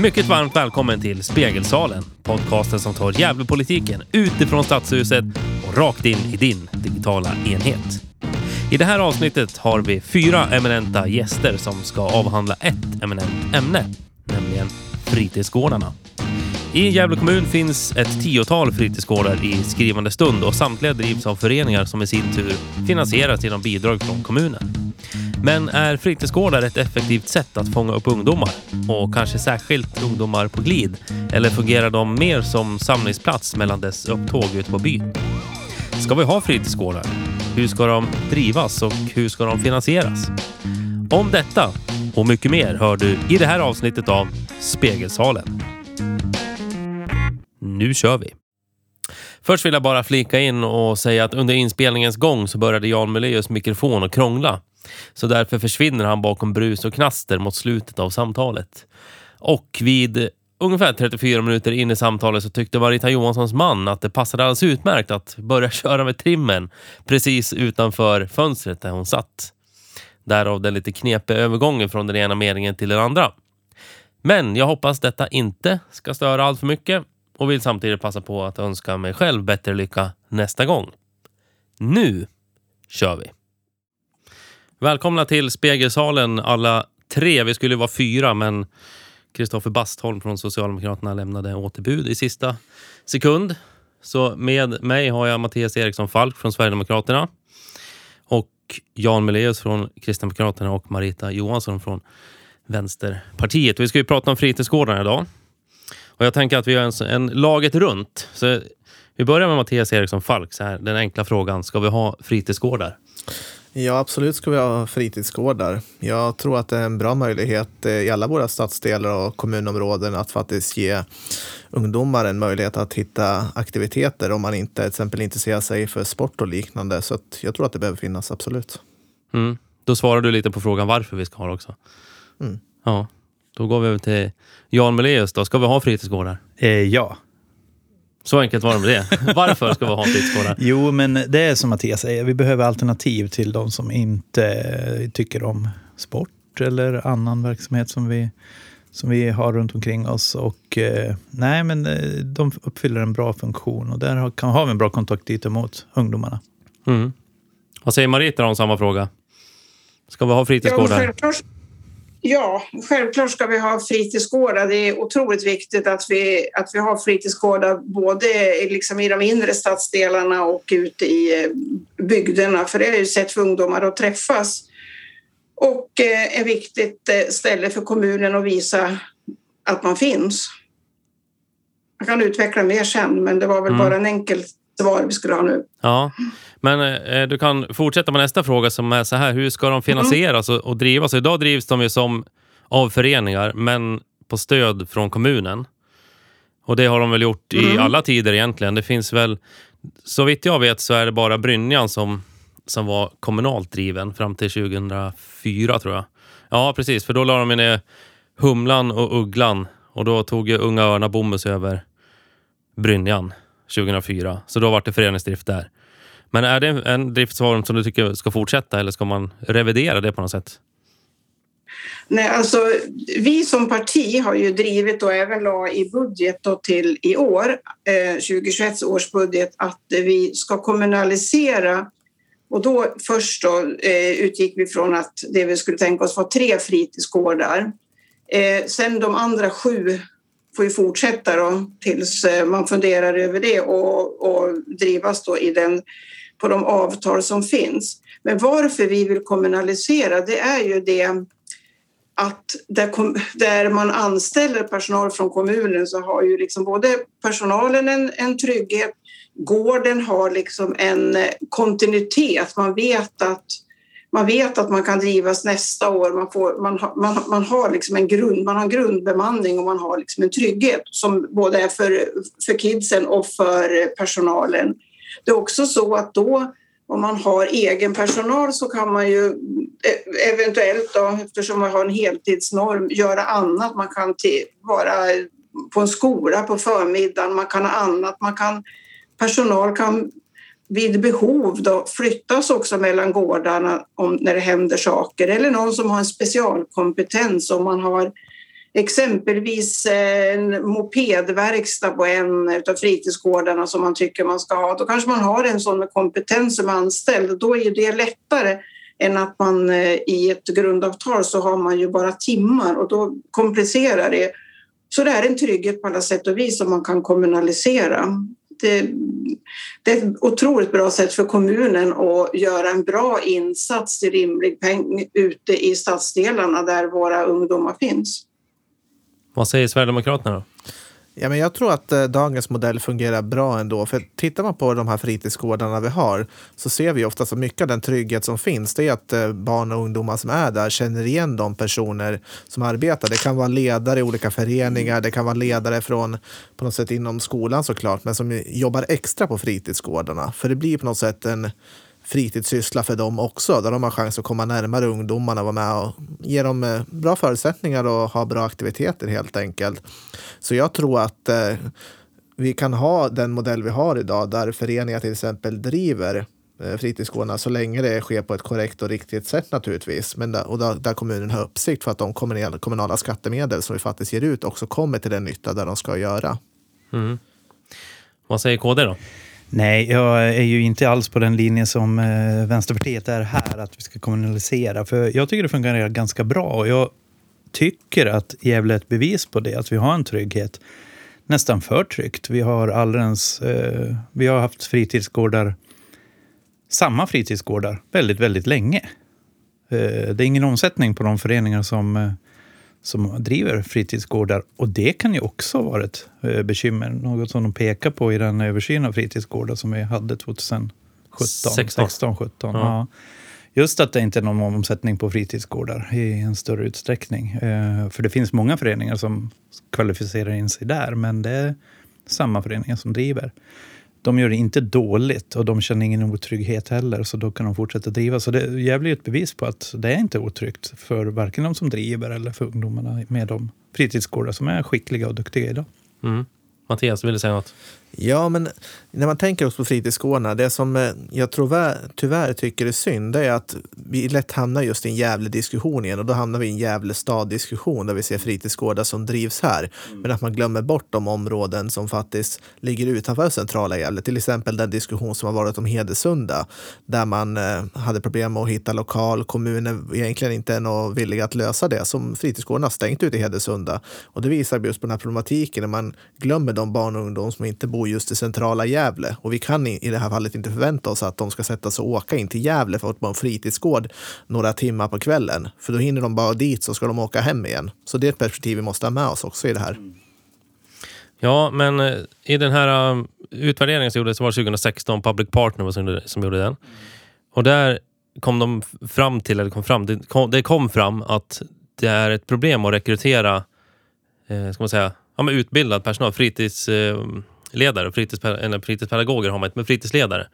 Mycket varmt välkommen till Spegelsalen. Podcasten som tar Gävlepolitiken utifrån Stadshuset och rakt in i din digitala enhet. I det här avsnittet har vi fyra eminenta gäster som ska avhandla ett eminent ämne, nämligen fritidsgårdarna. I Gävle kommun finns ett tiotal fritidsgårdar i skrivande stund och samtliga drivs av föreningar som i sin tur finansieras genom bidrag från kommunen. Men är fritidsgårdar ett effektivt sätt att fånga upp ungdomar? Och kanske särskilt ungdomar på glid? Eller fungerar de mer som samlingsplats mellan dess upptåg ute på byn? Ska vi ha fritidsgårdar? Hur ska de drivas och hur ska de finansieras? Om detta och mycket mer hör du i det här avsnittet av Spegelsalen. Nu kör vi! Först vill jag bara flika in och säga att under inspelningens gång så började Jan Muleus mikrofon att krångla. Så därför försvinner han bakom brus och knaster mot slutet av samtalet. Och vid ungefär 34 minuter in i samtalet så tyckte Marita Johanssons man att det passade alldeles utmärkt att börja köra med trimmen precis utanför fönstret där hon satt. Därav den lite knepiga övergången från den ena meningen till den andra. Men jag hoppas detta inte ska störa allt för mycket och vill samtidigt passa på att önska mig själv bättre lycka nästa gång. Nu kör vi! Välkomna till Spegelsalen alla tre. Vi skulle vara fyra men Kristoffer Bastholm från Socialdemokraterna lämnade återbud i sista sekund. Så med mig har jag Mattias Eriksson Falk från Sverigedemokraterna och Jan Meleus från Kristdemokraterna och Marita Johansson från Vänsterpartiet. Vi ska ju prata om fritidsgårdarna idag. Och jag tänker att vi gör en, en laget runt. Så vi börjar med Mattias Eriksson Falk. Så här, den enkla frågan, ska vi ha fritidsgårdar? Ja, absolut ska vi ha fritidsgårdar. Jag tror att det är en bra möjlighet eh, i alla våra stadsdelar och kommunområden att faktiskt ge ungdomar en möjlighet att hitta aktiviteter om man inte till exempel intresserar sig för sport och liknande. Så jag tror att det behöver finnas, absolut. Mm. Då svarar du lite på frågan varför vi ska ha det också. Mm. Ja, då går vi över till Jan Meleus. Då. Ska vi ha fritidsgårdar? Eh, ja. Så enkelt var det med det. Varför ska vi ha fritidsgårdar? Jo, men det är som Mattias säger, vi behöver alternativ till de som inte tycker om sport eller annan verksamhet som vi, som vi har runt omkring oss. Och, eh, nej, men eh, de uppfyller en bra funktion och där har, kan, har vi en bra kontakt dit mot ungdomarna. Mm. Vad säger Marita om samma fråga? Ska vi ha fritidsgårdar? Ja, Ja, självklart ska vi ha fritidsgårdar. Det är otroligt viktigt att vi, att vi har fritidsgårdar både liksom i de inre stadsdelarna och ute i eh, bygderna. För det är ju ett sätt för ungdomar att träffas. Och ett viktigt eh, ställe för kommunen att visa att man finns. Jag kan utveckla mer sen, men det var väl mm. bara en enkel svar vi skulle ha nu. Ja, men eh, du kan fortsätta med nästa fråga som är så här. Hur ska de finansieras mm. och, och drivas? Idag drivs de ju som av föreningar, men på stöd från kommunen. Och det har de väl gjort mm. i alla tider egentligen. Det finns väl, så vitt jag vet så är det bara Brynjan som, som var kommunalt driven fram till 2004 tror jag. Ja, precis, för då la de ner Humlan och Ugglan och då tog ju Unga Örnar Bomhus över Brynjan 2004. Så då var det föreningsdrift där. Men är det en driftsform som du tycker ska fortsätta eller ska man revidera det på något sätt? Nej, alltså, vi som parti har ju drivit och även la i budget till i år, eh, 2021 års budget, att vi ska kommunalisera och då först då, eh, utgick vi från att det vi skulle tänka oss var tre fritidsgårdar. Eh, sen de andra sju får ju fortsätta då, tills eh, man funderar över det och, och drivas då i den, på de avtal som finns. Men varför vi vill kommunalisera det är ju det att där, där man anställer personal från kommunen så har ju liksom både personalen en, en trygghet, gården har liksom en eh, kontinuitet. Man vet att man vet att man kan drivas nästa år. Man, får, man, man, man har liksom en grund, man har grundbemanning och man har liksom en trygghet som både är för, för kidsen och för personalen. Det är också så att då om man har egen personal så kan man ju e, eventuellt, då, eftersom man har en heltidsnorm, göra annat. Man kan vara på en skola på förmiddagen, man kan ha annat. Man kan, personal kan vid behov då flyttas också mellan gårdarna om, när det händer saker eller någon som har en specialkompetens om man har exempelvis en mopedverkstad på en av fritidsgårdarna som man tycker man ska ha. Då kanske man har en sån med kompetens som anställd. Då är det lättare än att man eh, i ett grundavtal så har man ju bara timmar och då komplicerar det. Så det är en trygghet på alla sätt och vis som man kan kommunalisera. Det, det, är ett otroligt bra sätt för kommunen att göra en bra insats till rimlig peng ute i stadsdelarna där våra ungdomar finns. Vad säger Sverigedemokraterna då? Ja, men jag tror att eh, dagens modell fungerar bra ändå. För tittar man på de här fritidsgårdarna vi har så ser vi ofta så mycket av den trygghet som finns. Det är att eh, barn och ungdomar som är där känner igen de personer som arbetar. Det kan vara ledare i olika föreningar, det kan vara ledare från på något sätt inom skolan såklart, men som jobbar extra på fritidsgårdarna. För det blir på något sätt en fritidssyssla för dem också, där de har chans att komma närmare ungdomarna och vara med och ge dem eh, bra förutsättningar och ha bra aktiviteter helt enkelt. Så jag tror att eh, vi kan ha den modell vi har idag, där föreningar till exempel driver eh, fritidsgårdarna så länge det sker på ett korrekt och riktigt sätt naturligtvis. Men där, och där, där kommunen har uppsikt för att de kommunala skattemedel som vi faktiskt ger ut också kommer till den nytta där de ska göra. Mm. Vad säger KD då? Nej, jag är ju inte alls på den linjen som eh, Vänsterpartiet är här, att vi ska kommunalisera. För jag tycker det fungerar ganska bra och jag tycker att Gävle är ett bevis på det, att vi har en trygghet. Nästan för tryggt. Vi har alldeles, eh, vi har haft fritidsgårdar, samma fritidsgårdar, väldigt, väldigt länge. Eh, det är ingen omsättning på de föreningar som eh, som driver fritidsgårdar. Och det kan ju också vara ett eh, bekymmer. Något som de pekar på i den översyn av fritidsgårdar som vi hade 2017, 16, 16 17. Ja. Ja. Just att det inte är någon omsättning på fritidsgårdar i en större utsträckning. Eh, för det finns många föreningar som kvalificerar in sig där, men det är samma föreningar som driver de gör det inte dåligt och de känner ingen otrygghet heller, så då kan de fortsätta driva. Så det Gävle är ett bevis på att det är inte otryggt för varken de som driver eller för ungdomarna med de fritidsgårdar som är skickliga och duktiga idag. Mm. Mattias, vill du säga något? Ja, men när man tänker också på fritidsgårdarna, det som eh, jag tror tyvärr tycker är synd, är att vi lätt hamnar just i en jävla diskussion igen och då hamnar vi i en jävla stad-diskussion där vi ser fritidsgårdar som drivs här. Mm. Men att man glömmer bort de områden som faktiskt ligger utanför centrala Gävle. Till exempel den diskussion som har varit om Hedesunda där man eh, hade problem med att hitta lokal. Kommunen egentligen inte är villiga att lösa det som fritidsgårdarna har stängt ute i Hedesunda. Och det visar just på den här problematiken när man glömmer de barn och ungdomar som inte bor just i centrala Gävle. Och vi kan i det här fallet inte förvänta oss att de ska sätta sig och åka in till Gävle för att vara en fritidsgård några timmar på kvällen. För då hinner de bara dit så ska de åka hem igen. Så det är ett perspektiv vi måste ha med oss också i det här. Ja, men eh, i den här eh, utvärderingen som gjordes var 2016, Public Partner som, som gjorde den. Och där kom de fram till, eller kom fram, det kom, det kom fram att det är ett problem att rekrytera eh, ska man säga, ja, utbildad personal, fritids eh, fritidsledare, fritids, eller fritidspedagoger har man inte, men fritidsledare.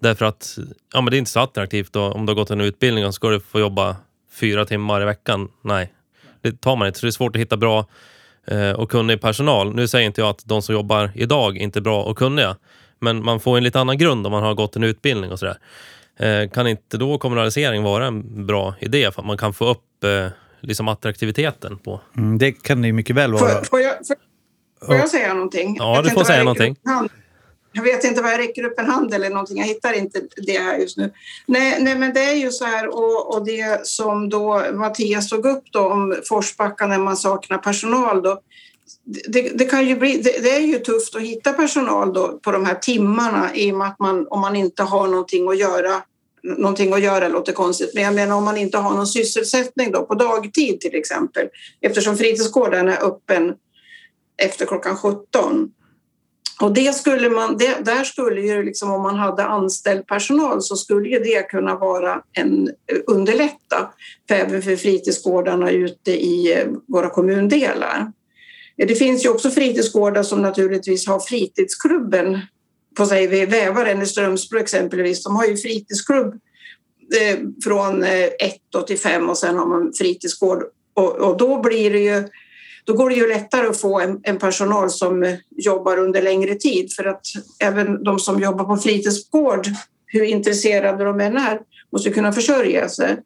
Därför att ja, men det är inte så attraktivt då, om du har gått en utbildning och ska du få jobba fyra timmar i veckan. Nej, det tar man inte. Så det är svårt att hitta bra eh, och kunnig personal. Nu säger inte jag att de som jobbar idag inte är bra och kunniga, men man får en lite annan grund om man har gått en utbildning och sådär. Eh, kan inte då kommunalisering vara en bra idé för att man kan få upp eh, liksom attraktiviteten på. Mm, det kan det ju mycket väl vara. Får, får, jag, får, får jag säga någonting? Ja, du får säga någonting. Jag vet inte vad jag räcker upp en hand eller någonting. Jag hittar inte det här just nu. Nej, nej men det är ju så här och, och det som då Mattias tog upp då om Forsbacka när man saknar personal då. Det, det, kan ju bli, det, det, är ju tufft att hitta personal då på de här timmarna i och med att man om man inte har någonting att göra någonting att göra låter konstigt, men jag menar om man inte har någon sysselsättning då på dagtid till exempel, eftersom fritidsgården är öppen efter klockan 17. Och det skulle man, det, där skulle ju liksom om man hade anställd personal så skulle ju det kunna vara en eh, underlätta för även för fritidsgårdarna ute i eh, våra kommundelar. Det finns ju också fritidsgårdar som naturligtvis har fritidsklubben på sig vid vävaren i Strömsbro exempelvis, de har ju fritidsklubb eh, från eh, ett till fem och sen har man fritidsgård och, och, då blir det ju då går det ju lättare att få en, en, personal som jobbar under längre tid för att även de som jobbar på fritidsgård, hur intresserade de än är, måste kunna försörja sig.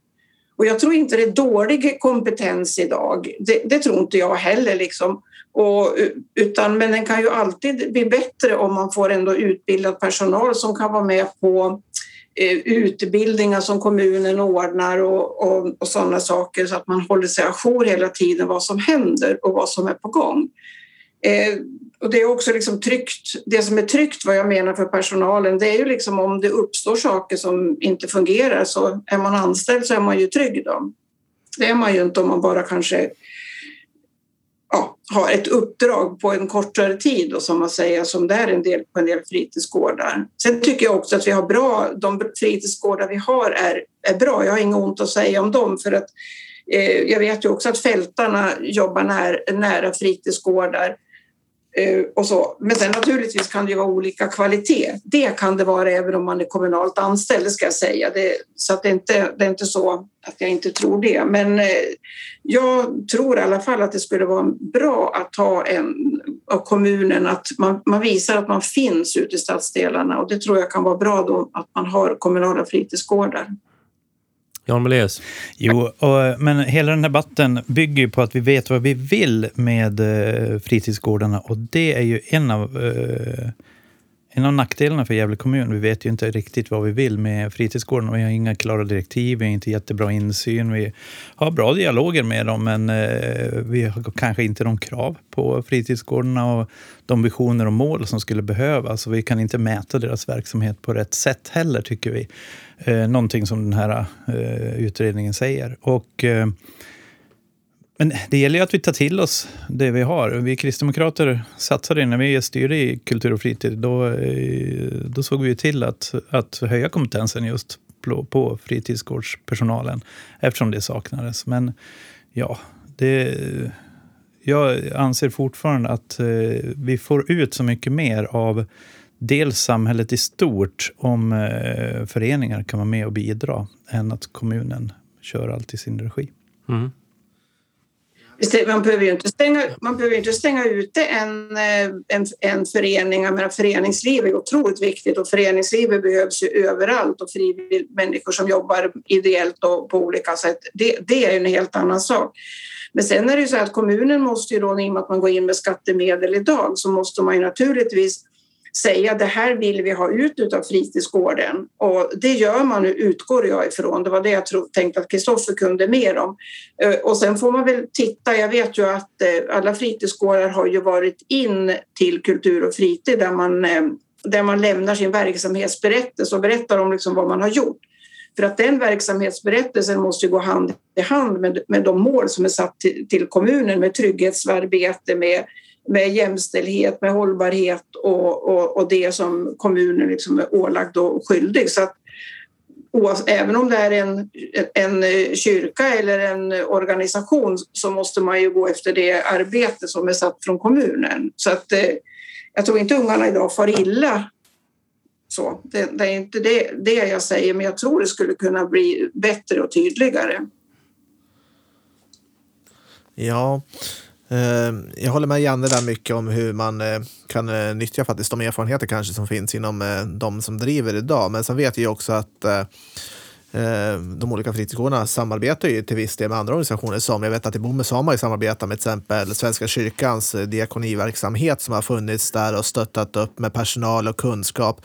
Och jag tror inte det är dålig kompetens idag. Det, det tror inte jag heller. Liksom. Och, utan, men den kan ju alltid bli bättre om man får ändå utbildad personal som kan vara med på Eh, utbildningar som kommunen ordnar och, och, och sådana saker så att man håller sig ajour hela tiden vad som händer och vad som är på gång. Eh, och det är också liksom tryggt. Det som är tryggt, vad jag menar för personalen, det är ju liksom om det uppstår saker som inte fungerar så är man anställd så är man ju trygg då. Det är man ju inte om man bara kanske ja, har ett uppdrag på en kortare tid och som man säger som det är en del på en del fritidsgårdar. Sen tycker jag också att vi har bra, de fritidsgårdar vi har är, är bra. Jag har inget ont att säga om dem för att eh, jag vet ju också att fältarna jobbar när, nära fritidsgårdar Eh, och så. Men sen naturligtvis kan det ju vara olika kvalitet. Det kan det vara även om man är kommunalt anställd, ska jag säga. Det, så att det, inte, det är inte så att jag inte tror det. Men eh, jag tror i alla fall att det skulle vara bra att ha en av kommunen, att man, man visar att man finns ute i stadsdelarna och det tror jag kan vara bra då att man har kommunala fritidsgårdar. Jan Moléus? Jo, och, men hela den här debatten bygger ju på att vi vet vad vi vill med eh, fritidsgårdarna och det är ju en av, eh, en av nackdelarna för Gävle kommun. Vi vet ju inte riktigt vad vi vill med fritidsgården. Vi har inga klara direktiv, vi har inte jättebra insyn. Vi har bra dialoger med dem, men eh, vi har kanske inte de krav på fritidsgårdarna och de visioner och mål som skulle behövas. Vi kan inte mäta deras verksamhet på rätt sätt heller, tycker vi eh, någonting som den här eh, utredningen säger. Och, men det gäller ju att vi tar till oss det vi har. Vi kristdemokrater satsade när vi styrde i kultur och fritid. Då, eh, då såg vi till att, att höja kompetensen just på, på fritidsgårdspersonalen eftersom det saknades. Men ja, det, jag anser fortfarande att eh, vi får ut så mycket mer av dels samhället i stort om eh, föreningar kan vara med och bidra än att kommunen kör allt i sin regi. Mm. Man behöver ju inte stänga, man behöver inte stänga ute en, eh, en, en förening. Jag menar, föreningsliv är otroligt viktigt och föreningslivet behövs ju överallt och människor som jobbar ideellt och på olika sätt. Det, det är en helt annan sak. Men sen är det ju så att kommunen måste ju då, i och med att man går in med skattemedel idag, så måste man ju naturligtvis säga det här vill vi ha ut av fritidsgården. Och det gör man nu, utgår jag ifrån. Det var det jag tro, tänkte att Kristoffer kunde mer om. Eh, och sen får man väl titta. Jag vet ju att eh, alla fritidsgårdar har ju varit in till kultur och fritid där man, eh, där man lämnar sin verksamhetsberättelse och berättar om liksom vad man har gjort. För att den verksamhetsberättelsen måste gå hand i hand med, med de mål som är satt till, till kommunen med trygghetsarbete, med med jämställdhet, med hållbarhet och, och, och det som kommunen liksom är ålagd och skyldig. Så att, även om det är en, en kyrka eller en organisation så måste man ju gå efter det arbete som är satt från kommunen. Så att, eh, jag tror inte ungarna idag far illa. Så, det, det är inte det, det jag säger, men jag tror det skulle kunna bli bättre och tydligare. Ja, Ehm, jag håller med Janne där mycket om hur man eh, kan eh, nyttja faktiskt de erfarenheter kanske som finns inom eh, de som driver idag. Men sen vet jag också att de olika fritidsgårdarna samarbetar ju till viss del med andra organisationer som jag vet att i Bomhus har man ju samarbetat med till exempel Svenska kyrkans diakoniverksamhet som har funnits där och stöttat upp med personal och kunskap.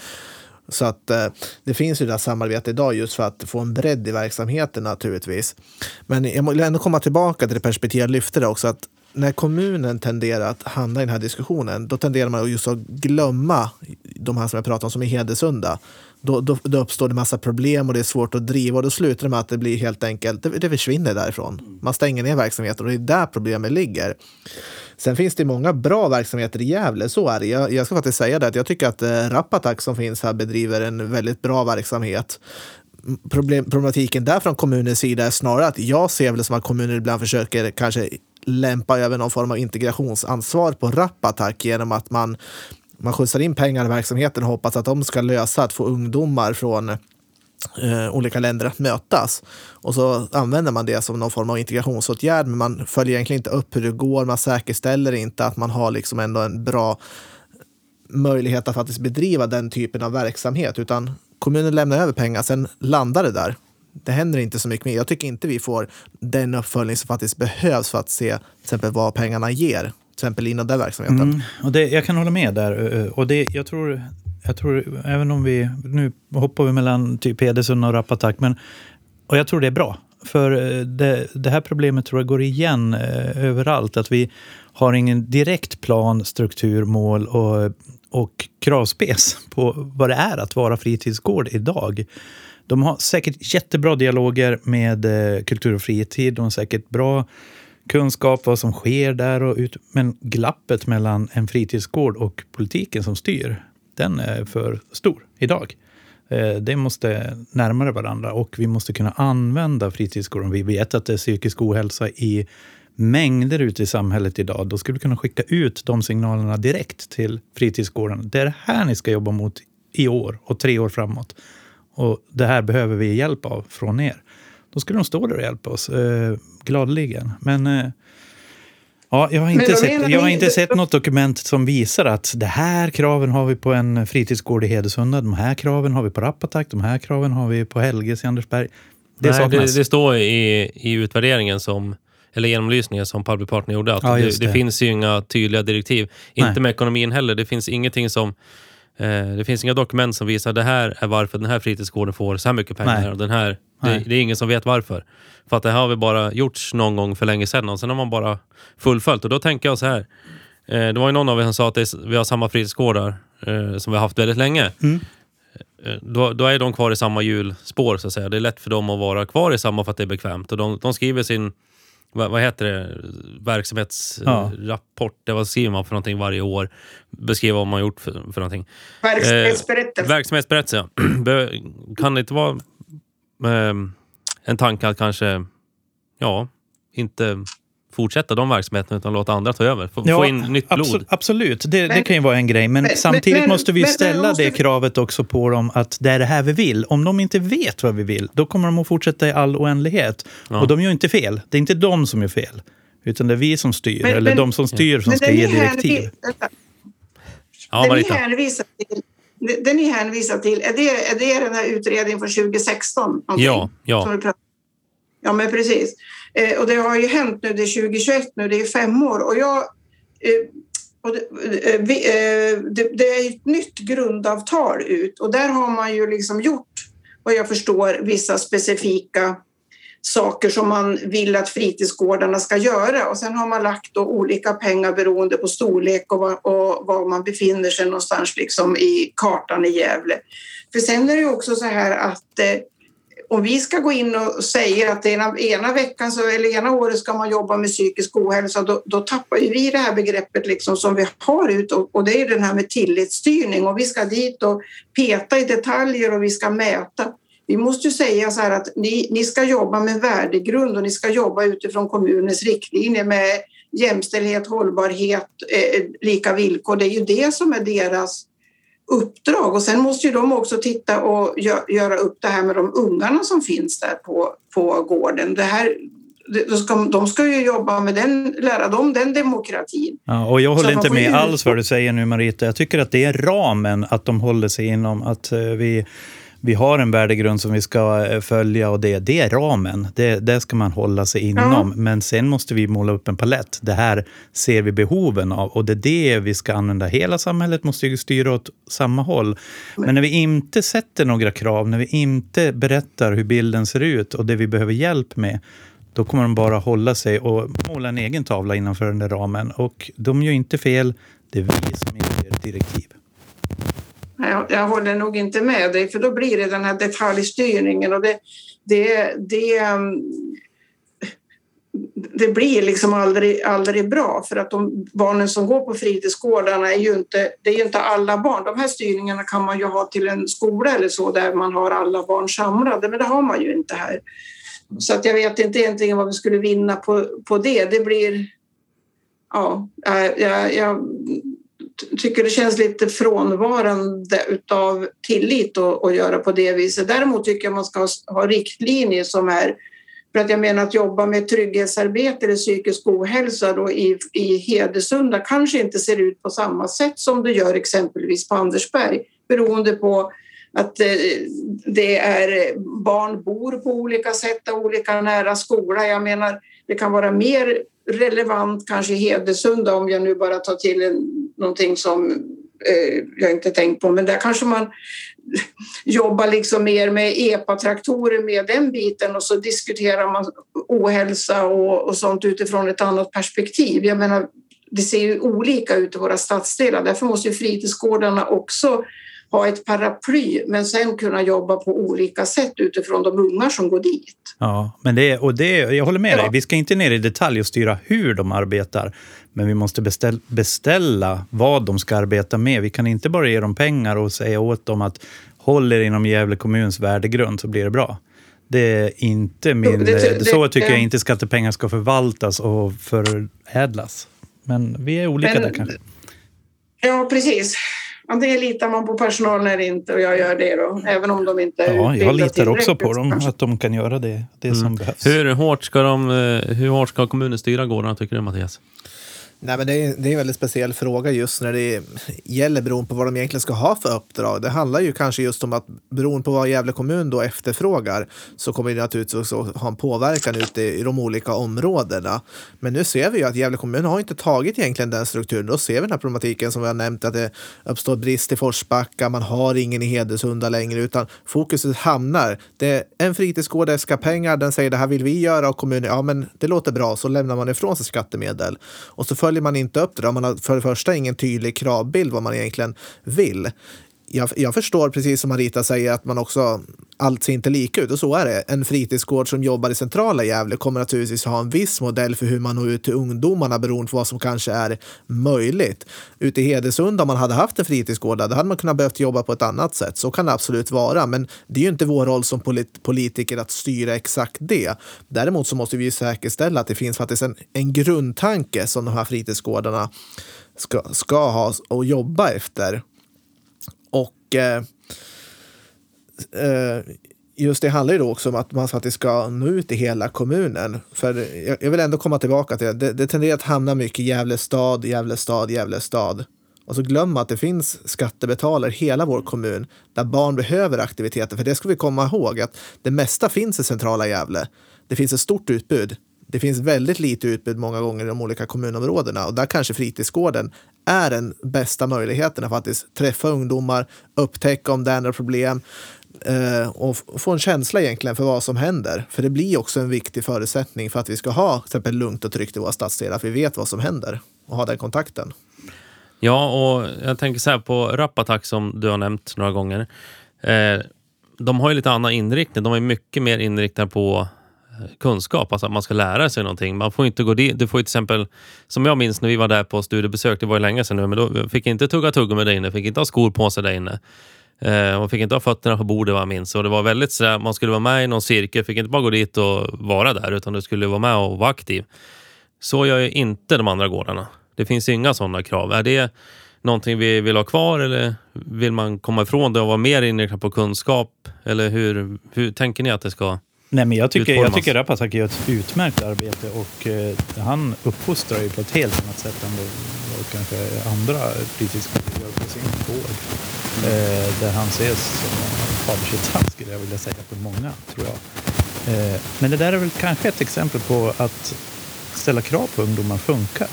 Så att eh, det finns ju det här samarbetet idag just för att få en bredd i verksamheten naturligtvis. Men jag vill ändå komma tillbaka till det perspektiv jag lyfte där också att när kommunen tenderar att hamna i den här diskussionen, då tenderar man just att glömma de här som jag pratade om som är hedersunda. Då, då, då, uppstår det massa problem och det är svårt att driva och då slutar det med att det blir helt enkelt, det, det försvinner därifrån. Man stänger ner verksamheten och det är där problemet ligger. Sen finns det många bra verksamheter i Gävle, så är det. Jag, jag ska faktiskt säga det att jag tycker att eh, Rapatak som finns här bedriver en väldigt bra verksamhet. Problem, problematiken där från kommunens sida är snarare att jag ser väl som att kommuner ibland försöker kanske lämpa över någon form av integrationsansvar på Rapattack genom att man, man skjutsar in pengar i verksamheten och hoppas att de ska lösa att få ungdomar från eh, olika länder att mötas. Och så använder man det som någon form av integrationsåtgärd, men man följer egentligen inte upp hur det går. Man säkerställer inte att man har liksom ändå en bra möjlighet att faktiskt bedriva den typen av verksamhet, utan kommunen lämnar över pengar, sen landar det där. det händer inte så mycket mer. Jag tycker inte vi får den uppföljning som faktiskt behövs för att se till exempel vad pengarna ger. Till exempel inom den verksamheten. Mm, och det, jag kan hålla med där. Eh, eh, och det, jag, tror, jag tror, även om vi, nu hoppar vi mellan typ Hedesund och Rappatak. men och jag tror det är bra. För eh, det, det, här problemet tror jag går igen eh, överallt. Att vi har ingen direkt plan, struktur, mål och, och kravspec på vad det är att vara fritidsgård idag. De har säkert jättebra dialoger med eh, kultur och fritid. De har säkert bra kunskap vad som sker där. Och ut, men glappet mellan en fritidsgård och politiken som styr, den är för stor idag. Eh, det måste närmare varandra och vi måste kunna använda fritidsgården. Vi vet att det är psykisk ohälsa i mängder ute i samhället idag. Då skulle vi kunna skicka ut de signalerna direkt till fritidsgården. Det är det här ni ska jobba mot i år och tre år framåt. Och det här behöver vi hjälp av från er. Då skulle de stå där och hjälpa oss, eh, gladeligen. Men eh, ja, jag har inte, sett, jag har inte sett något dokument som visar att det här kraven har vi på en fritidsgård i Hedesunda, de här kraven har vi på Rapatak, de här kraven har vi på Helges i Andersberg. Det, Nej, det, det, står i, i utvärderingen som eller genomlysningen som Public Partner gjorde, att ja, det, det. det, finns ju inga tydliga direktiv. Inte Nej. med ekonomin heller. Det finns ingenting som Eh, det finns inga dokument som visar det här är varför den här fritidsgården får så här mycket pengar. Nej. Och den här, det, det, är ingen som vet varför. För att det här har vi bara gjorts någon gång för länge sedan och sen har man bara fullföljt. Och då tänker jag så här. Eh, det var ju någon av er som sa att är, vi har samma fritidsgårdar eh, som vi har haft väldigt länge. Mm. Då, då, är de kvar i samma hjulspår så att säga. Det är lätt för dem att vara kvar i samma för att det är bekvämt. Och de, de skriver sin vad, vad heter det, verksamhetsrapport, ja. vad skriver man för någonting varje år? Beskriva vad man gjort för, för någonting. Verksamhetsberättelse. Eh, verksamhetsberättelse, ja. kan det inte vara eh, en tanke att kanske, ja, inte fortsätta de verksamheterna utan låta andra ta över. Få, ja, få in nytt blod. Absolut, absolut. Det, det, kan ju vara en grej. Men, men samtidigt men, måste vi ställa måste... det kravet också på dem att det är det här vi vill. Om de inte vet vad vi vill, då kommer de att fortsätta i all oändlighet. Ja. Och de gör inte fel. Det är inte de som gör fel. Utan det är vi som styr, men, eller de som styr som ska ge direktiv. Ja, Marita. Det ni till, det ni hänvisar till, är det, är det den här utredningen från 2016? Ja, ja. Ja, men precis. Eh, och det har ju hänt nu, det är 2021 nu, det är fem år. Och jag, eh, och det, eh, vi, eh, det, det, är ett nytt grundavtal ut och där har man ju liksom gjort, vad jag förstår, vissa specifika saker som man vill att fritidsgårdarna ska göra och sen har man lagt då olika pengar beroende på storlek och var, och var man befinner sig någonstans liksom i kartan i Gävle. För sen är det ju också så här att eh, om vi ska gå in och säga att ena, ena veckan så, eller ena året ska man jobba med psykisk ohälsa, då, då tappar ju vi det här begreppet liksom som vi har ut och, och det är den här med tillitsstyrning och vi ska dit och peta i detaljer och vi ska mäta. Vi måste ju säga så här att ni, ni ska jobba med värdegrund och ni ska jobba utifrån kommunens riktlinjer med jämställdhet, hållbarhet, eh, lika villkor. Det är ju det som är deras uppdrag och sen måste ju de också titta och göra upp det här med de ungarna som finns där på, på gården. Det här, de ska, de ska ju jobba med den, lära dem den demokratin. Ja, och jag håller inte med alls vad du säger nu Marita. Jag tycker att det är ramen att de håller sig inom. Att eh, vi vi har en värdegrund som vi ska eh, följa och det, det är ramen. Det, det ska man hålla sig inom. Ja. Men sen måste vi måla upp en palett. Det här ser vi behoven av och det är det vi ska använda. Hela samhället måste ju styra åt samma håll. Men när vi inte sätter några krav, när vi inte berättar hur bilden ser ut och det vi behöver hjälp med, då kommer de bara hålla sig och måla en egen tavla innanför den där ramen. Och de gör inte fel, det är vi som ger direktiv. Jag, jag håller nog inte med dig, för då blir det den här detaljstyrningen och det, det, det, mm, det blir liksom aldrig, aldrig bra för att de barnen som går på fritidsgårdarna är ju inte, det är ju inte alla barn. De här styrningarna kan man ju ha till en skola eller så där man har alla barn samlade, men det har man ju inte här. Så att jag vet inte egentligen vad vi skulle vinna på, på det. Det blir... Ja, jag, jag, tycker det känns lite frånvarande av tillit att, göra på det viset. Däremot tycker jag man ska ha riktlinjer som är för att jag menar att jobba med trygghetsarbete eller psykisk ohälsa då i, i Hedesunda kanske inte ser ut på samma sätt som det gör exempelvis på Andersberg beroende på att eh, det är barn bor på olika sätt och olika nära skola. Jag menar, det kan vara mer relevant kanske i Hedesunda om jag nu bara tar till en, någonting som eh, jag inte tänkt på, men där kanske man jobbar liksom mer med EPA-traktorer med den biten och så diskuterar man ohälsa och, och sånt utifrån ett annat perspektiv. Jag menar, det ser ju olika ut i våra stadsdelar. Därför måste ju fritidsgårdarna också ha ett paraply men sen kunna jobba på olika sätt utifrån de ungar som går dit. Ja, men det, och det, jag håller med ja. dig. Vi ska inte ner i detalj och styra hur de arbetar. Men vi måste beställ, beställa vad de ska arbeta med. Vi kan inte bara ge dem pengar och säga åt dem att håll er inom Gävle kommuns värdegrund så blir det bra. Det är inte min... Det, det, så tycker jag inte skattepengar ska förvaltas och förädlas. Men vi är olika men, där kanske. Ja, precis. Antingen litar man på personalen eller inte och jag gör det då, även om de inte är Ja, jag litar också på dem, att de kan göra det, det mm. som behövs. Hur hårt ska, de, eh, hur hårt ska kommunen styra gårdarna, tycker du Mattias? Nej, men det, är, det är en väldigt speciell fråga just när det gäller beroende på vad de egentligen ska ha för uppdrag. Det handlar ju kanske just om att beroende på vad Gävle kommun då efterfrågar så kommer det naturligtvis också ha en påverkan ute i de olika områdena. Men nu ser vi ju att Gävle kommun har inte tagit egentligen den strukturen. Då ser vi den här problematiken som vi har nämnt att det uppstår brist i Forsbacka, man har ingen i Hedesunda längre utan fokuset hamnar. Det är en fritidsgård ska pengar, den säger det här vill vi göra och kommunen, ja men det låter bra, så lämnar man ifrån sig skattemedel. Och så följer man inte upp det. Då. Man har för det första ingen tydlig kravbild vad man egentligen vill. Jag, jag, förstår precis som Marita säger att man också, allt ser inte lika ut och så är det. En fritidsgård som jobbar i centrala Gävle kommer naturligtvis ha en viss modell för hur man når ut till ungdomarna beroende på vad som kanske är möjligt. Ute i Hedesunda om man hade haft en fritidsgård där, då hade man kunnat behövt jobba på ett annat sätt. Så kan det absolut vara, men det är ju inte vår roll som polit politiker att styra exakt det. Däremot så måste vi säkerställa att det finns faktiskt en, en grundtanke som de här fritidsgårdarna ska, ska ha och jobba efter. Eh, just det handlar ju då också om att man faktiskt ska nå ut i hela kommunen. För jag, jag vill ändå komma tillbaka till det. Det tenderar att hamna mycket Gävle stad, Gävle stad, Gävle stad. Och så glömma att det finns skattebetalare i hela vår kommun där barn behöver aktiviteter. För det ska vi komma ihåg att det mesta finns i centrala Gävle. Det finns ett stort utbud. Det finns väldigt lite utbud många gånger i de olika kommunområdena och där kanske fritidsgården är den bästa möjligheten att faktiskt träffa ungdomar, upptäcka om det är några problem eh, och få en känsla egentligen för vad som händer. För det blir också en viktig förutsättning för att vi ska ha till exempel lugnt och tryggt i våra stadsdelar, att vi vet vad som händer och ha den kontakten. Ja, och jag tänker så här på Rappatak som du har nämnt några gånger. Eh, de har ju lite annan inriktning. De är mycket mer inriktade på kunskap, alltså att man ska lära sig någonting. Man får inte gå dit. Du får till exempel, som jag minns när vi var där på studiebesök, det var ju länge sedan nu, men då fick inte tugga tuggummi där inne, fick inte ha skor på sig där inne. Eh, man fick inte ha fötterna på bordet vad jag minns. Och det var väldigt sådär, man skulle vara med i någon cirkel, fick inte bara gå dit och vara där, utan du skulle vara med och vara aktiv. Så gör ju inte de andra gårdarna. Det finns inga sådana krav. Är det någonting vi vill ha kvar eller vill man komma ifrån det och vara mer inriktad på kunskap? Eller hur, hur tänker ni att det ska Nej, men jag tycker, jag tycker Rapatak gör ett utmärkt arbete och eh, han uppfostrar ju på ett helt annat sätt än vad kanske andra fritidsgårdar gör på sin gård. Eh, där han ses som en fadersgestalt skulle jag vilja säga för många, tror jag. Eh, men det där är väl kanske ett exempel på att ställa krav på ungdomar funkar.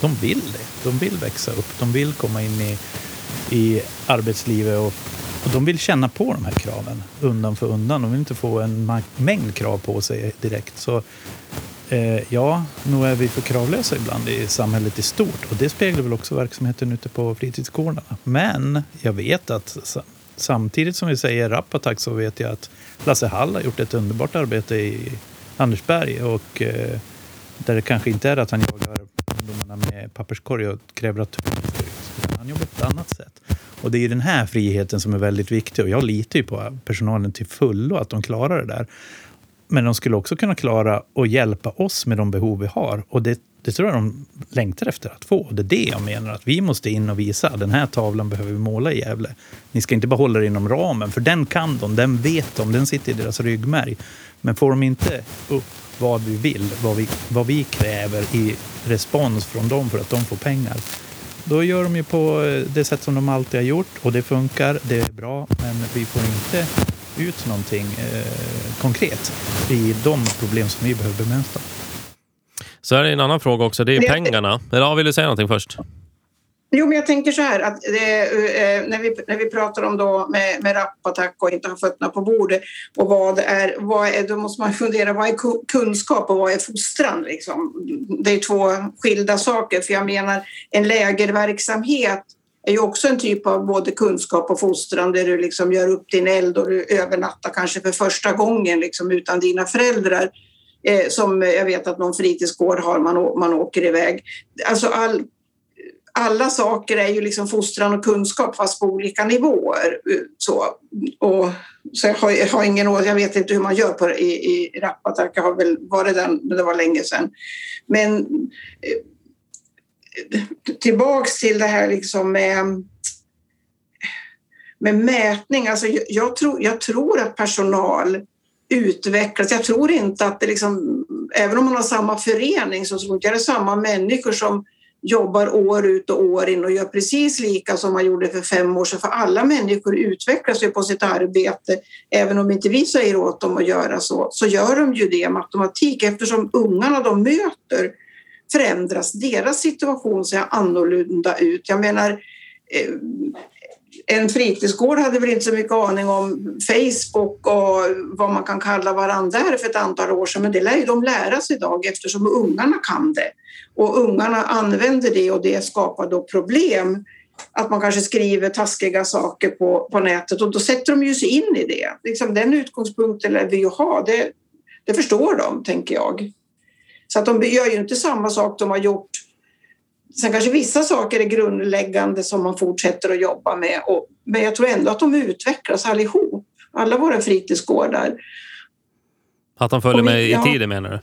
De vill det. De vill växa upp. De vill komma in i, i arbetslivet och och de vill känna på de här kraven undan för undan. De vill inte få en mängd krav på sig direkt. Så eh, ja, nog är vi för kravlösa ibland i samhället i stort. Och det speglar väl också verksamheten ute på fritidsgårdarna. Men jag vet att samtidigt som vi säger Rapattack så vet jag att Lasse Hall har gjort ett underbart arbete i Andersberg. Och eh, där det kanske inte är att han jagar ungdomarna med papperskorg och kräver att han jobbar på ett annat sätt. Och det är den här friheten som är väldigt viktig och jag litar ju på personalen till fullo att de klarar det där. Men de skulle också kunna klara att hjälpa oss med de behov vi har. Och det, det tror jag de längtar efter att få. Det är det jag menar, att vi måste in och visa. Den här tavlan behöver vi måla i Gävle. Ni ska inte bara hålla det inom ramen, för den kan de, den vet de, den sitter i deras ryggmärg. Men får de inte upp vad vi vill, vad vi, vad vi kräver i respons från dem för att de får pengar, då gör de ju på eh, det sätt som de alltid har gjort och det funkar, det är bra, men vi får inte ut någonting eh, konkret i de problem som vi behöver bemästra. Så är det en annan fråga också, det är pengarna. Eller ja, vill du säga någonting först? Jo, men jag tänker så här att det, eh, eh, när, vi, när vi pratar om då med, med rappattack och inte ha fötterna på bordet och vad är, vad är, då måste man fundera vad är kunskap och vad är fostran liksom? Det är två skilda saker för jag menar en lägerverksamhet är ju också en typ av både kunskap och fostran där du liksom gör upp din eld och du övernattar kanske för första gången liksom utan dina föräldrar. Eh, som jag vet att någon fritidsgård har, man, man åker iväg. Alltså all, alla saker är ju liksom fostran och kunskap fast på olika nivåer. Så, och, så jag har, jag har ingen åsikt, jag vet inte hur man gör på, det i, i Rapattack. Jag har väl varit där men det var länge sedan. Men eh, tillbaks till det här liksom med, med mätning. Alltså jag, jag, tror, jag tror att personal utvecklas. Jag tror inte att det liksom, även om man har samma förening så tror jag det är samma människor som jobbar år ut och år in och gör precis lika som man gjorde för fem år sedan. För alla människor utvecklas ju på sitt arbete. Även om inte vi säger åt dem att göra så, så gör de ju det med automatik eftersom ungarna de möter förändras. Deras situation ser annorlunda ut. Jag menar, eh, en fritidsgård hade väl inte så mycket aning om Facebook och vad man kan kalla varandra där för ett antal år sedan, men det lär ju de lära sig idag eftersom ungarna kan det. Och ungarna använder det och det skapar då problem. Att man kanske skriver taskiga saker på, på nätet och då sätter de ju sig in i det. Liksom den utgångspunkten lär vi ju ha. Det, det förstår de, tänker jag. Så att de gör ju inte samma sak de har gjort. Sen kanske vissa saker är grundläggande som man fortsätter att jobba med. Och, men jag tror ändå att de utvecklas allihop. Alla våra fritidsgårdar. Att de följer vi- med i tiden menar du?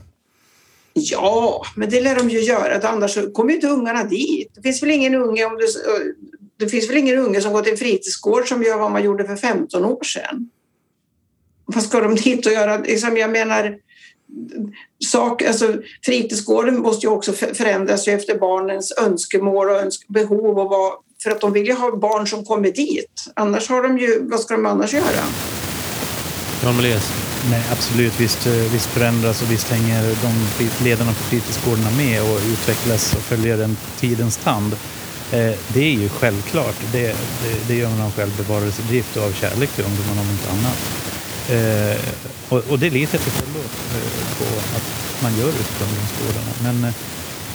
Ja, men det lär de ju göra. Annars kommer ju inte ungarna dit. Det finns väl ingen unge om det, det finns väl ingen unge som går till en fritidsgård som gör vad man gjorde för 15 år sedan. Vad ska de dit och göra? Liksom, jag menar, sak, alltså, fritidsgården måste ju också för- förändras efter barnens önskemål och önsk behov och vad, för att de vill ju ha barn som kommer dit. Annars har de ju, vad ska de annars göra? Jan Meleus? Nej, absolut. Visst, eh, visst förändras och visst hänger de ledarna på fritidsgårdarna med och utvecklas och följer den tidens tand. Eh, Det är ju självklart. Det, det, det gör man av självbevarelsedrift och av kärlek till ungdomarna om inte annat. Eh, och, och det litar jag till fullo eh, på att man gör ute. Men, eh,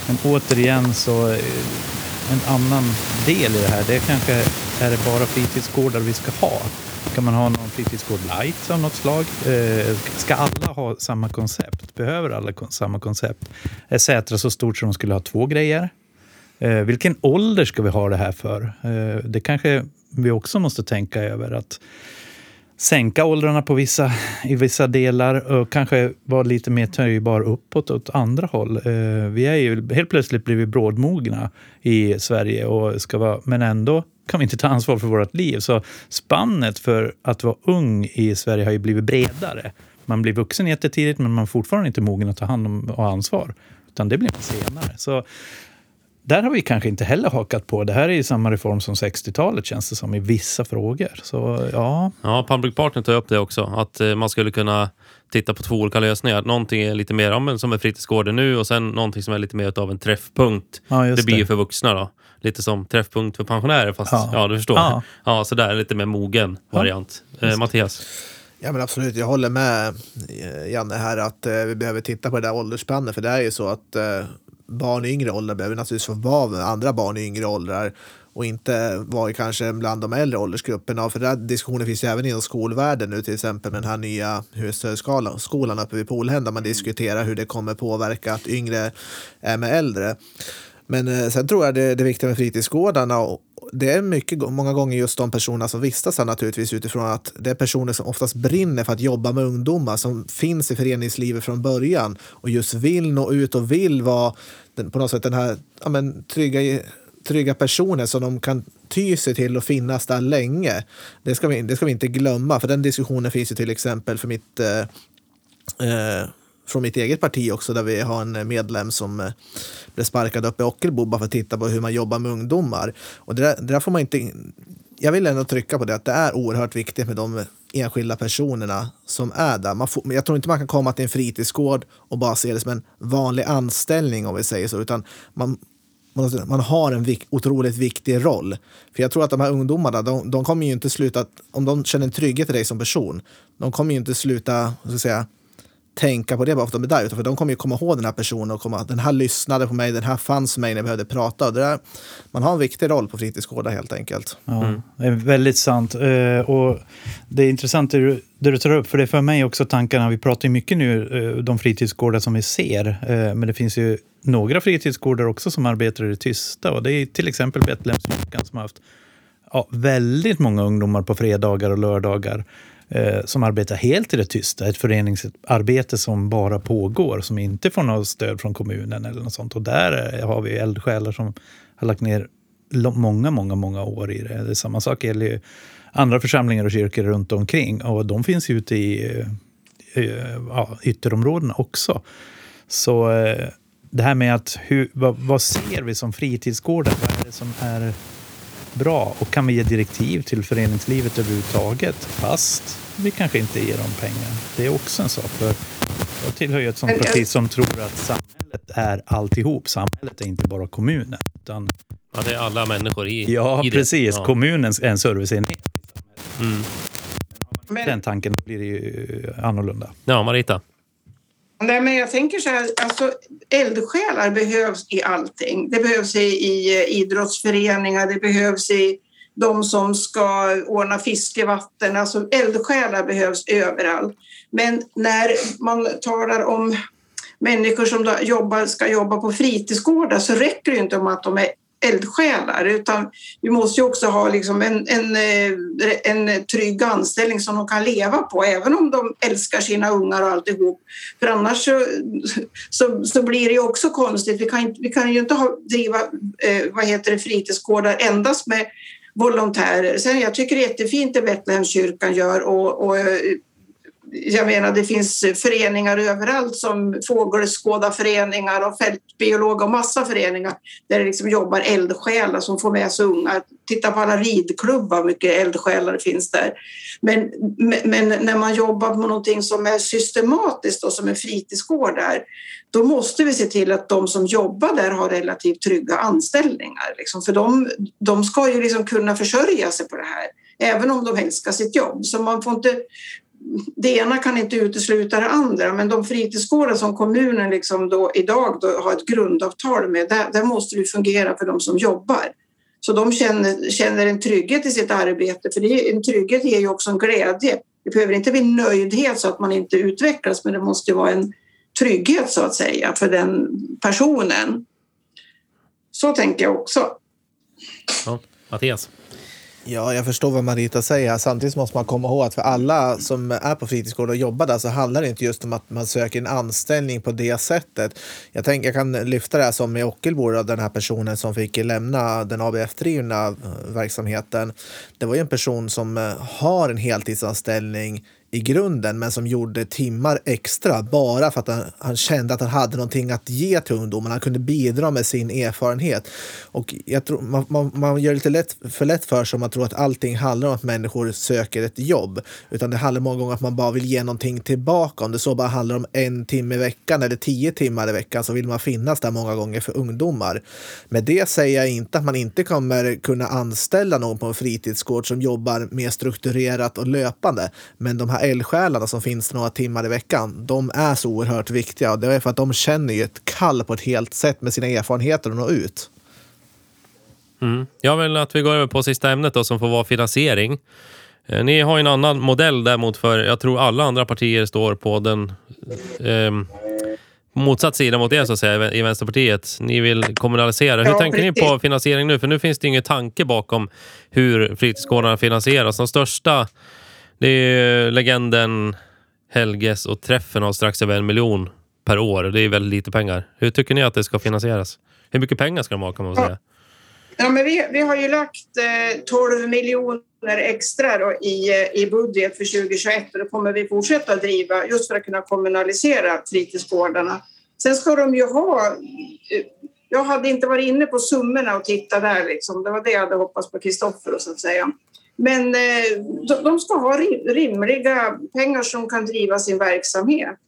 men återigen så eh, en annan del i det här, det kanske är det bara fritidsgårdar vi ska ha. Kan man ha någon fritidsgård light av något slag? Eh, ska alla ha samma koncept? Behöver alla kon- samma koncept? Är Sätra så stort som de skulle ha två grejer? Eh, vilken ålder ska vi ha det här för? Eh, det kanske vi också måste tänka över. att sänka åldrarna på vissa, i vissa delar och kanske vara lite mer töjbar uppåt åt andra håll. Eh, vi är ju helt plötsligt blivit brådmogna i Sverige, och ska vara, men ändå kan vi inte ta ansvar för vårt liv. Så spannet för att vara ung i Sverige har ju blivit bredare. Man blir vuxen jättetidigt, men man är fortfarande inte mogen att ta hand om och ansvar. Utan det blir man senare. Så där har vi kanske inte heller hakat på. Det här är ju samma reform som 60-talet känns det som i vissa frågor. Så ja, Ja, Public Partner tar upp det också. Att eh, man skulle kunna titta på två olika lösningar. Någonting är lite mer ja, som en fritidsgården nu och sen någonting som är lite mer av en träffpunkt. ja just det blir ju för vuxna då. Lite som träffpunkt för pensionärer fast ja, Ja. du förstår. Ja. Ja. sådär lite mer mogen variant. Eh, Mattias? Ja men absolut, jag håller med eh, Janne här att eh, vi behöver titta på det där åldersspannet för det är ju så att eh, barn i yngre åldrar behöver naturligtvis få vara med andra barn i yngre åldrar och inte vara kanske bland de äldre åldersgrupperna. För den här diskussionen finns ju även inom skolvärlden nu till exempel med den här nya högstadieskolan skolan uppe vid Polhem där man diskuterar hur det kommer påverka att yngre är med äldre. Men eh, sen tror jag det, det viktiga med fritidsgårdarna det är mycket, många gånger just de personerna som vistas här naturligtvis utifrån att det är personer som oftast brinner för att jobba med ungdomar som finns i föreningslivet från början och just vill nå ut och vill vara den, på något sätt den här ja, men, trygga, trygga personen som de kan ty sig till och finnas där länge. Det ska vi, det ska vi inte glömma för den diskussionen finns ju till exempel för mitt eh, eh, från mitt eget parti också där vi har en medlem som eh, blev sparkad upp i Ockelbo bara för att titta på hur man jobbar med ungdomar. Och det där, det där får man inte... Jag vill ändå trycka på det att det är oerhört viktigt med de enskilda personerna som är där. Man får, jag tror inte man kan komma till en fritidsgård och bara se det som en vanlig anställning om vi säger så, utan man, man har en vik, otroligt viktig roll. För jag tror att de här ungdomarna, de, de kommer ju inte sluta, om de känner en trygghet i dig som person, de kommer ju inte sluta, så att säga, tänka på det bara för att de är där, utan för de kommer ju komma ihåg den här personen och komma, den här lyssnade på mig, den här fanns mig när jag behövde prata. Och det där, man har en viktig roll på fritidsgårdar helt enkelt. Ja, mm. det är väldigt sant. Eh, och det är intressant det du, det du tar upp, för det är för mig också tankarna, vi pratar ju mycket nu eh, de fritidsgårdar som vi ser, eh, men det finns ju några fritidsgårdar också som arbetar i det tysta. Och det är till exempel Betlehemskyrkan som har haft ja, väldigt många ungdomar på fredagar och lördagar Eh, som arbetar helt i det tysta. Ett föreningsarbete som bara pågår, som inte får något stöd från kommunen eller något sånt. Och där eh, har vi eldsjälar som har lagt ner många, många, många år i det. det är samma sak gäller ju andra församlingar och kyrkor runt omkring. Och de finns ute eh, i ja, ytterområdena också. Så det här med att hur, vad, vad, ser vi som fritidsgårdar? Vad är det som är bra? Och kan vi ge direktiv till föreningslivet överhuvudtaget fast vi kanske inte ger dem pengar? Det är också en sak. För jag tillhör ju ett sånt parti som tror att samhället är alltihop. Samhället är inte bara kommunen. Utan... Ja, det är alla människor i Ja, i precis. Ja. Kommunen är en serviceenhet. Mm. Men... Den tanken blir det ju annorlunda. Ja, Marita? Nej, men jag tänker så här, alltså, eldsjälar behövs i allting. Det behövs i, i idrottsföreningar, det behövs i de som ska ordna fiskevatten. Alltså eldsjälar behövs överallt. Men när man talar om människor som jobbar, ska jobba på fritidsgårdar så räcker det inte om att de är eldsjälar utan vi måste ju också ha liksom en, en, eh, en trygg anställning som de kan leva på även om de älskar sina ungar och alltihop. För annars så, så, så blir det ju också konstigt. Vi kan, vi kan ju inte ha, driva eh, vad heter det, fritidsgårdar endast med volontärer. Sen jag tycker det är jättefint det Betlehemskyrkan gör och, och eh, jag menar, det finns föreningar överallt som fågelskådarföreningar och fältbiologer och massa föreningar där det liksom jobbar eldsjälar som får med sig unga. Titta på alla ridklubbar, mycket eldsjälar det finns där. Men, men när man jobbar på någonting som är systematiskt och som fritidsgård där då måste vi se till att de som jobbar där har relativt trygga anställningar. Liksom. För de, de ska ju liksom kunna försörja sig på det här även om de älskar sitt jobb. Så man får inte det ena kan inte utesluta det andra, men de fritidsgårdar som kommunen liksom då, idag då har ett grundavtal med, där, där måste det fungera för de som jobbar. Så de känner, känner en trygghet i sitt arbete, för det, en trygghet ger ju också en glädje. Det behöver inte bli nöjdhet så att man inte utvecklas, men det måste vara en trygghet så att säga för den personen. Så tänker jag också. Ja, Mattias? Ja, jag förstår vad Marita säger. Samtidigt måste man komma ihåg att för alla som är på fritidsgård och jobbar där så handlar det inte just om att man söker en anställning på det sättet. Jag, tänk, jag kan lyfta det här som i Ockelbo, den här personen som fick lämna den ABF-drivna verksamheten. Det var ju en person som eh, har en heltidsanställning i grunden, men som gjorde timmar extra bara för att han, han, kände att han hade någonting att ge till ungdomarna. Han kunde bidra med sin erfarenhet. Och jag tror, man, man, man gör det lite lätt, för lätt för sig om man tror att allting handlar om att människor söker ett jobb. Utan det handlar många gånger om att man bara vill ge någonting tillbaka. Om det så bara handlar om en timme i veckan eller tio timmar i veckan så vill man finnas där många gånger för ungdomar. Med det säger jag inte att man inte kommer kunna anställa någon på en fritidsgård som jobbar mer strukturerat och löpande. Men de här eldsjälarna som finns några timmar i veckan, de är så oerhört viktiga. Och det är för att de känner ju ett kall på ett helt sätt med sina erfarenheter och nå ut. Mm. Jag vill att vi går över på sista ämnet då, som får vara finansiering. Eh, ni har en annan modell däremot för, jag tror alla andra partier står på den eh, motsatt sida mot er så att säga i Vänsterpartiet. Ni vill kommunalisera. Hur Ja, tänker ni precis. på finansiering nu? För nu finns det ingen tanke bakom hur fritidsgårdarna finansieras. De största, det är legenden Helges och Träffen har strax över en miljon per år. Det är väldigt lite pengar. Hur tycker ni att det ska finansieras? Hur mycket pengar ska de ha kan man väl säga? Ja, men vi, vi har ju lagt eh, 12 miljoner extra då i, eh, i budget för 2021 och det kommer vi fortsätta driva just för att kunna kommunalisera fritidsgårdarna. Sen ska de ju ha... Eh, jag hade inte varit inne på summorna och tittat där. Liksom. Det var det jag hade hoppats på Kristoffer så att säga. Men eh, de ska ha rimliga pengar som kan driva sin verksamhet.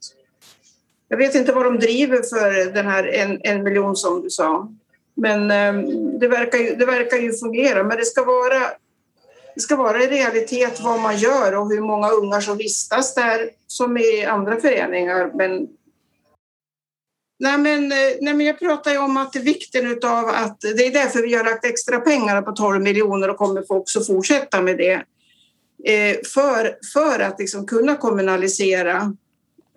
Jag vet inte vad de driver för den här en, en miljon som du sa. Men eh, det, verkar ju, det verkar ju fungera. Men det ska vara det ska vara i realitet vad man gör och hur många ungar som vistas där som i andra föreningar. Men, nej men, eh, nej men jag pratar ju om att vikten av att det är därför vi har lagt extra pengar på 12 miljoner och kommer också fortsätta med det. Eh, för, för att liksom kunna kommunalisera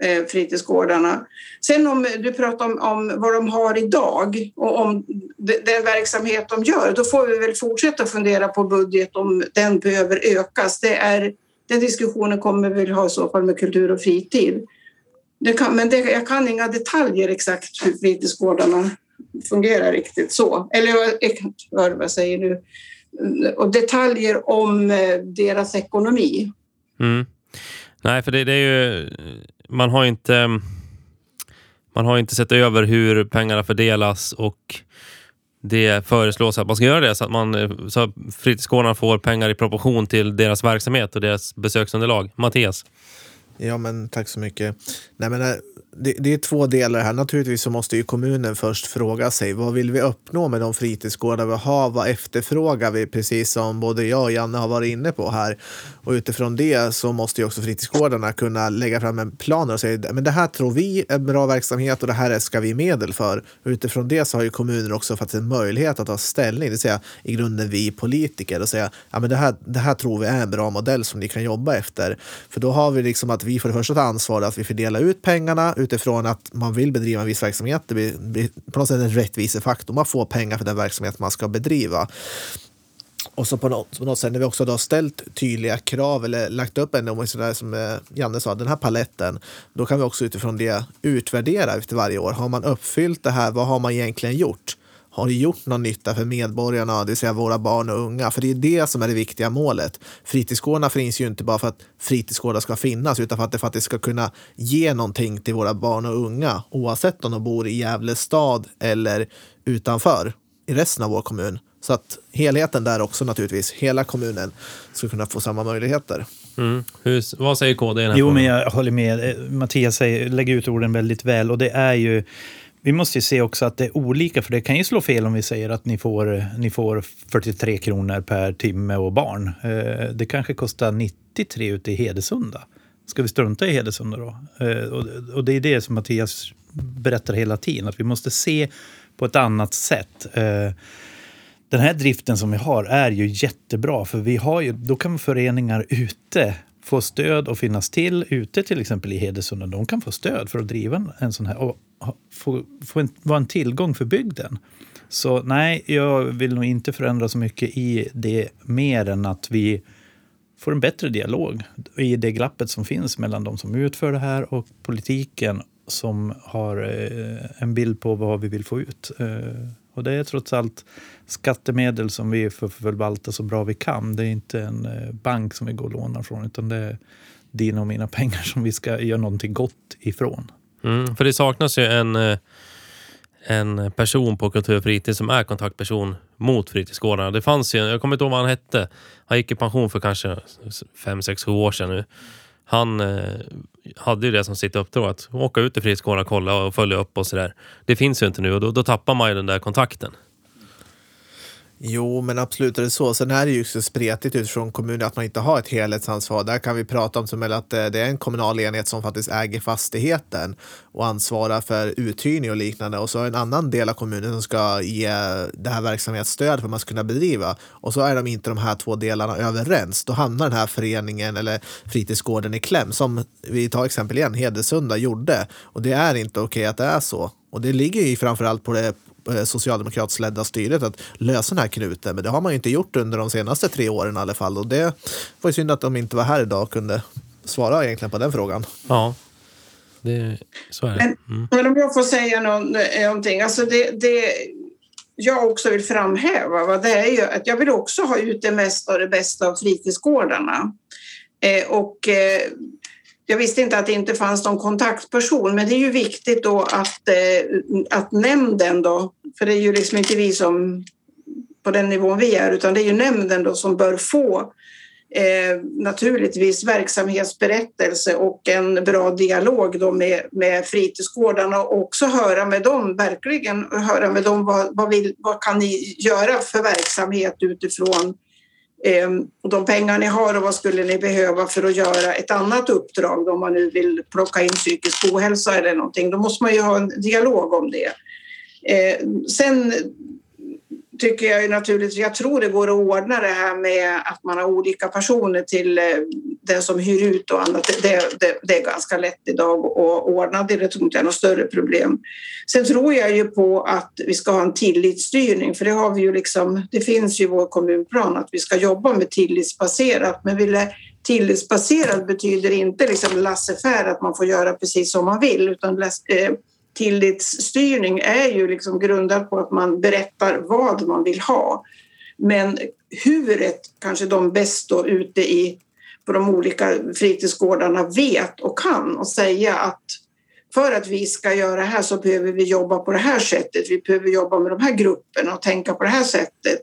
eh, fritidsgårdarna. Sen om eh, du pratar om, om vad de har idag och om den verksamhet de gör, då får vi väl fortsätta fundera på budget om den behöver ökas. Det är, den diskussionen kommer vi ha i så fall med kultur och fritid. Det kan, men det, jag kan inga detaljer exakt hur fritidsgårdarna fungerar riktigt så. Eller vad jag säger nu. Och detaljer om eh, deras ekonomi. Mm. Nej, för det, det, är ju... Man har inte... Man har inte sett över hur pengarna fördelas och det föreslås att man ska göra det så att, man, så att fritidsgårdarna får pengar i proportion till deras verksamhet och deras besöksunderlag. Mattias? Ja, men tack så mycket. Nej, men eh, det, det, är två delar här. Naturligtvis så måste ju kommunen först fråga sig vad vill vi uppnå med de fritidsgårdar vi har? Vad efterfrågar vi? Precis som både jag och Janne har varit inne på här. Och utifrån det så måste ju också fritidsgårdarna kunna lägga fram en plan och säga men det här tror vi är bra verksamhet och det här ska vi medel för. Och utifrån det så har ju kommunen också fått en möjlighet att ta ställning, det vill säga i grunden vi politiker och säga ja, men det, här, det här tror vi är en bra modell som ni kan jobba efter. För då har vi liksom att vi för det första tar ansvar att vi fördelar ut ut pengarna utifrån att man vill bedriva en viss verksamhet. Det blir, blir på något sätt en rättvisefaktor. Man får pengar för den verksamhet man ska bedriva. Och så på något, på något sätt när vi också då ställt tydliga krav eller lagt upp en, sådär som eh, Janne sa, den här paletten, då kan vi också utifrån det utvärdera efter varje år. Har man uppfyllt det här? Vad har man egentligen gjort? Har det gjort någon nytta för medborgarna, det vill säga våra barn och unga? För det är det som är det viktiga målet. Fritidsgårdarna finns ju inte bara för att fritidsgårdar ska finnas, utan för att det faktiskt ska kunna ge någonting till våra barn och unga, oavsett om de bor i Gävle stad eller utanför i resten av vår kommun. Så att helheten där också naturligtvis, hela kommunen, ska kunna få samma möjligheter. Mm. Hur, vad säger KD? Jo, men jag håller med. Eh, Mattias säger, lägger ut orden väldigt väl. Och det är ju vi måste ju se också att det är olika, för det kan ju slå fel om vi säger att ni får, ni får 43 kronor per timme och barn. Eh, det kanske kostar 93 ute i Hedesunda. Ska vi strunta i Hedesunda då? Eh, och det är det som Mattias berättar hela tiden, att vi måste se på ett annat sätt. Eh, den här driften som vi har är ju jättebra, för vi har ju, då kan föreningar ute få stöd och finnas till ute till exempel i Hedesunda. De kan få stöd för att driva en sån här och få, få en, vara en tillgång för bygden. Så nej, jag vill nog inte förändra så mycket i det mer än att vi får en bättre dialog i det glappet som finns mellan de som utför det här och politiken som har eh, en bild på vad vi vill få ut. Eh, och det är trots allt skattemedel som vi förvaltar så bra vi kan. Det är inte en eh, bank som vi går och lånar från utan det är dina och mina pengar som vi ska göra någonting gott ifrån. Mm, för det saknas ju en, eh, en person på Kultur och fritid som är kontaktperson mot fritidsgårdarna. Det fanns ju, jag kommer inte ihåg vad han hette. Han gick i pension för kanske fem sex sju år sedan nu. Han eh, hade ju det som sitt uppdrag att åka ut till fritidsgårdarna, kolla och följa upp och sådär. Det finns ju inte nu och då, då tappar man ju den där kontakten. Jo, men absolut är det så. Sen är det ju så spretigt utifrån kommunen att man inte har ett helhetsansvar. Där kan vi prata om som att eh, det är en kommunal enhet som faktiskt äger fastigheten och ansvarar för uthyrning och liknande. Och så är en annan del av kommunen som ska ge det här verksamhetsstöd för att man ska kunna bedriva. Och så är de inte de här två delarna överens. Då hamnar den här föreningen eller fritidsgården i kläm. Som vi tar exempel igen, Hedesunda gjorde. Och det är inte okej att det är så. Och det ligger ju framförallt på det socialdemokratiskt ledda styret att lösa den här knuten. Men det har man ju inte gjort under de senaste tre åren i alla fall. Och det var ju synd att de inte var här idag och kunde svara egentligen på den frågan. Ja, det, så är det. Mm. Men, men, om jag får säga någon, någonting. Alltså det, det, jag också vill framhäva va, det är ju att jag vill också ha ut det mesta och det bästa av fritidsgårdarna. Eh, och eh, jag visste inte att det inte fanns någon kontaktperson, men det är ju viktigt då att, eh, att nämnden då, för det är ju liksom inte vi som på den nivån vi är, utan det är ju nämnden då som bör få eh, naturligtvis verksamhetsberättelse och en bra dialog då med, med fritidsgårdarna och också höra med dem, verkligen höra med dem vad, vad, vill, vad kan ni göra för verksamhet utifrån eh, Ehm, de pengar ni har och vad skulle ni behöva för att göra ett annat uppdrag då, om man nu vill plocka in psykisk ohälsa eller någonting. Då måste man ju ha en dialog om det. Ehm, sen tycker jag ju naturligtvis, jag tror det går att ordna det här med att man har olika personer till eh, den som hyr ut och annat. Det, det, det är ganska lätt idag att ordna det, det tror inte jag är något större problem. Sen tror jag ju på att vi ska ha en tillitsstyrning, för det har vi ju liksom, det finns ju i vår kommunplan att vi ska jobba med tillitsbaserat, men vill tillitsbaserat betyder inte liksom laissez att man får göra precis som man vill, utan eh, tillitsstyrning är ju liksom grundad på att man berättar vad man vill ha. Men huret kanske de bäst då ute i, på de olika fritidsgårdarna vet och kan och säga att för att vi ska göra det här så behöver vi jobba på det här sättet. Vi behöver jobba med de här grupperna och tänka på det här sättet.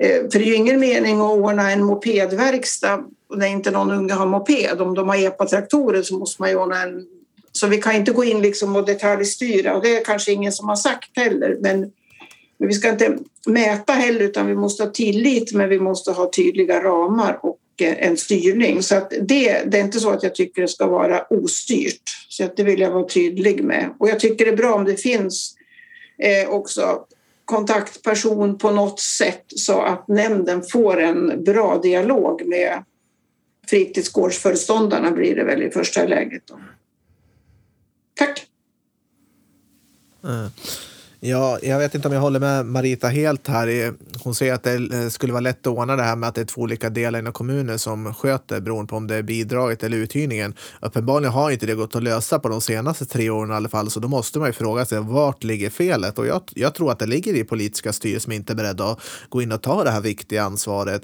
Eh, för det är ju ingen mening att ordna en mopedverkstad när inte någon unge har moped. Om de har epatraktorer så måste man ju ordna en så vi kan inte gå in liksom och detaljstyra och det är kanske ingen som har sagt heller. Men, men vi ska inte mäta heller utan vi måste ha tillit men vi måste ha tydliga ramar och eh, en styrning. Så att det, det är inte så att jag tycker det ska vara ostyrt. Så att det vill jag vara tydlig med. Och jag tycker det är bra om det finns eh, också kontaktperson på något sätt så att nämnden får en bra dialog med fritidsgårdsföreståndarna blir det väl i första läget. Då. Tack. Eh, ja, jag vet inte om jag håller med Marita helt här. Hon säger att det eh, skulle vara lätt att ordna det här med att det är två olika delar inom kommunen som sköter beroende på om det är bidraget eller uthyrningen. Uppenbarligen har inte det gått att lösa på de senaste tre åren i alla fall, så då måste man ju fråga sig vart ligger felet? Och jag, jag tror att det ligger i politiska styre som inte är beredda att gå in och ta det här viktiga ansvaret.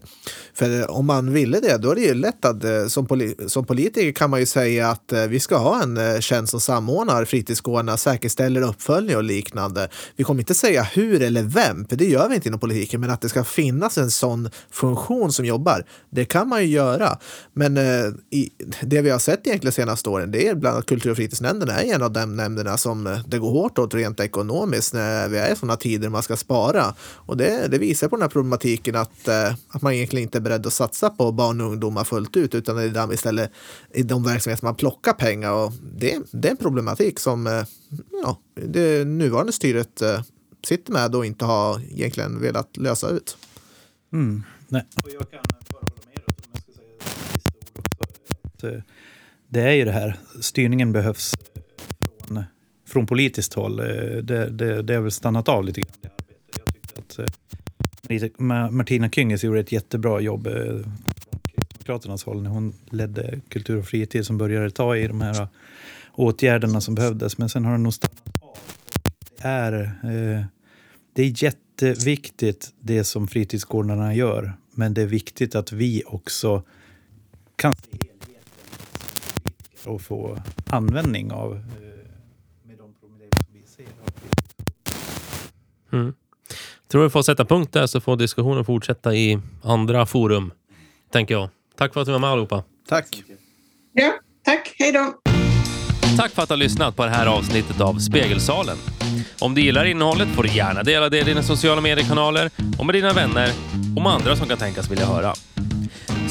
För eh, om man ville det, då är det ju lätt att eh, som, poli som politiker kan man ju säga att vi ska ha en tjänst som samordnar fritidsgårdarna, säkerställer uppföljning och liknande. Vi kommer inte säga hur eller vem, för det gör vi inte inom politiken, men att det ska finnas en sån funktion som jobbar, det kan man ju göra. Men eh, i, det vi har sett egentligen senaste åren, det är bland annat kultur och fritidsnämnden är en av de nämnderna som eh, det går hårt åt rent ekonomiskt när vi är i sådana tider man ska spara. Och det, det visar på den här problematiken att, eh, att man egentligen inte är beredd att satsa på barn och ungdomar fullt ut, utan det är istället i de verksamheter man plockar pengar. Och det, det är en problematik som eh, ja, det nuvarande styret eh, sitter med och inte har egentligen velat lösa ut. Mm. Nej. Och jag kan bara hålla med om jag ska säga sista ord också. Att, eh, det är ju det här, styrningen behövs från, från politiskt håll. Det, det, det har väl stannat av lite grann det arbetet. Jag tyckte att Martina Kynges gjorde ett jättebra jobb från Kristdemokraternas håll när hon ledde Kultur och fritid som började ta i de här åtgärderna som behövdes. Men sen har den nog stannat. Det är, eh, det är jätteviktigt det som fritidsgårdarna gör. Men det är viktigt att vi också kan se helheten och få användning av eh, med de problem som vi ser. Mm. Tror vi får sätta punkt där så får diskussionen fortsätta i andra forum, tänker jag. Tack för att du var med allihopa. Tack. Ja, tack. Hej då. Tack för att du har lyssnat på det här avsnittet av Spegelsalen. Om du gillar innehållet får du gärna dela det i dina sociala mediekanaler och med dina vänner och med andra som kan tänkas vilja höra.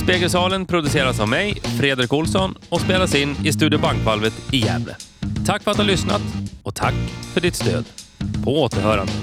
Spegelsalen produceras av mig, Fredrik Olsson och spelas in i Studio Bankvalvet i Gävle. Tack för att du har lyssnat och tack för ditt stöd. På återhörande.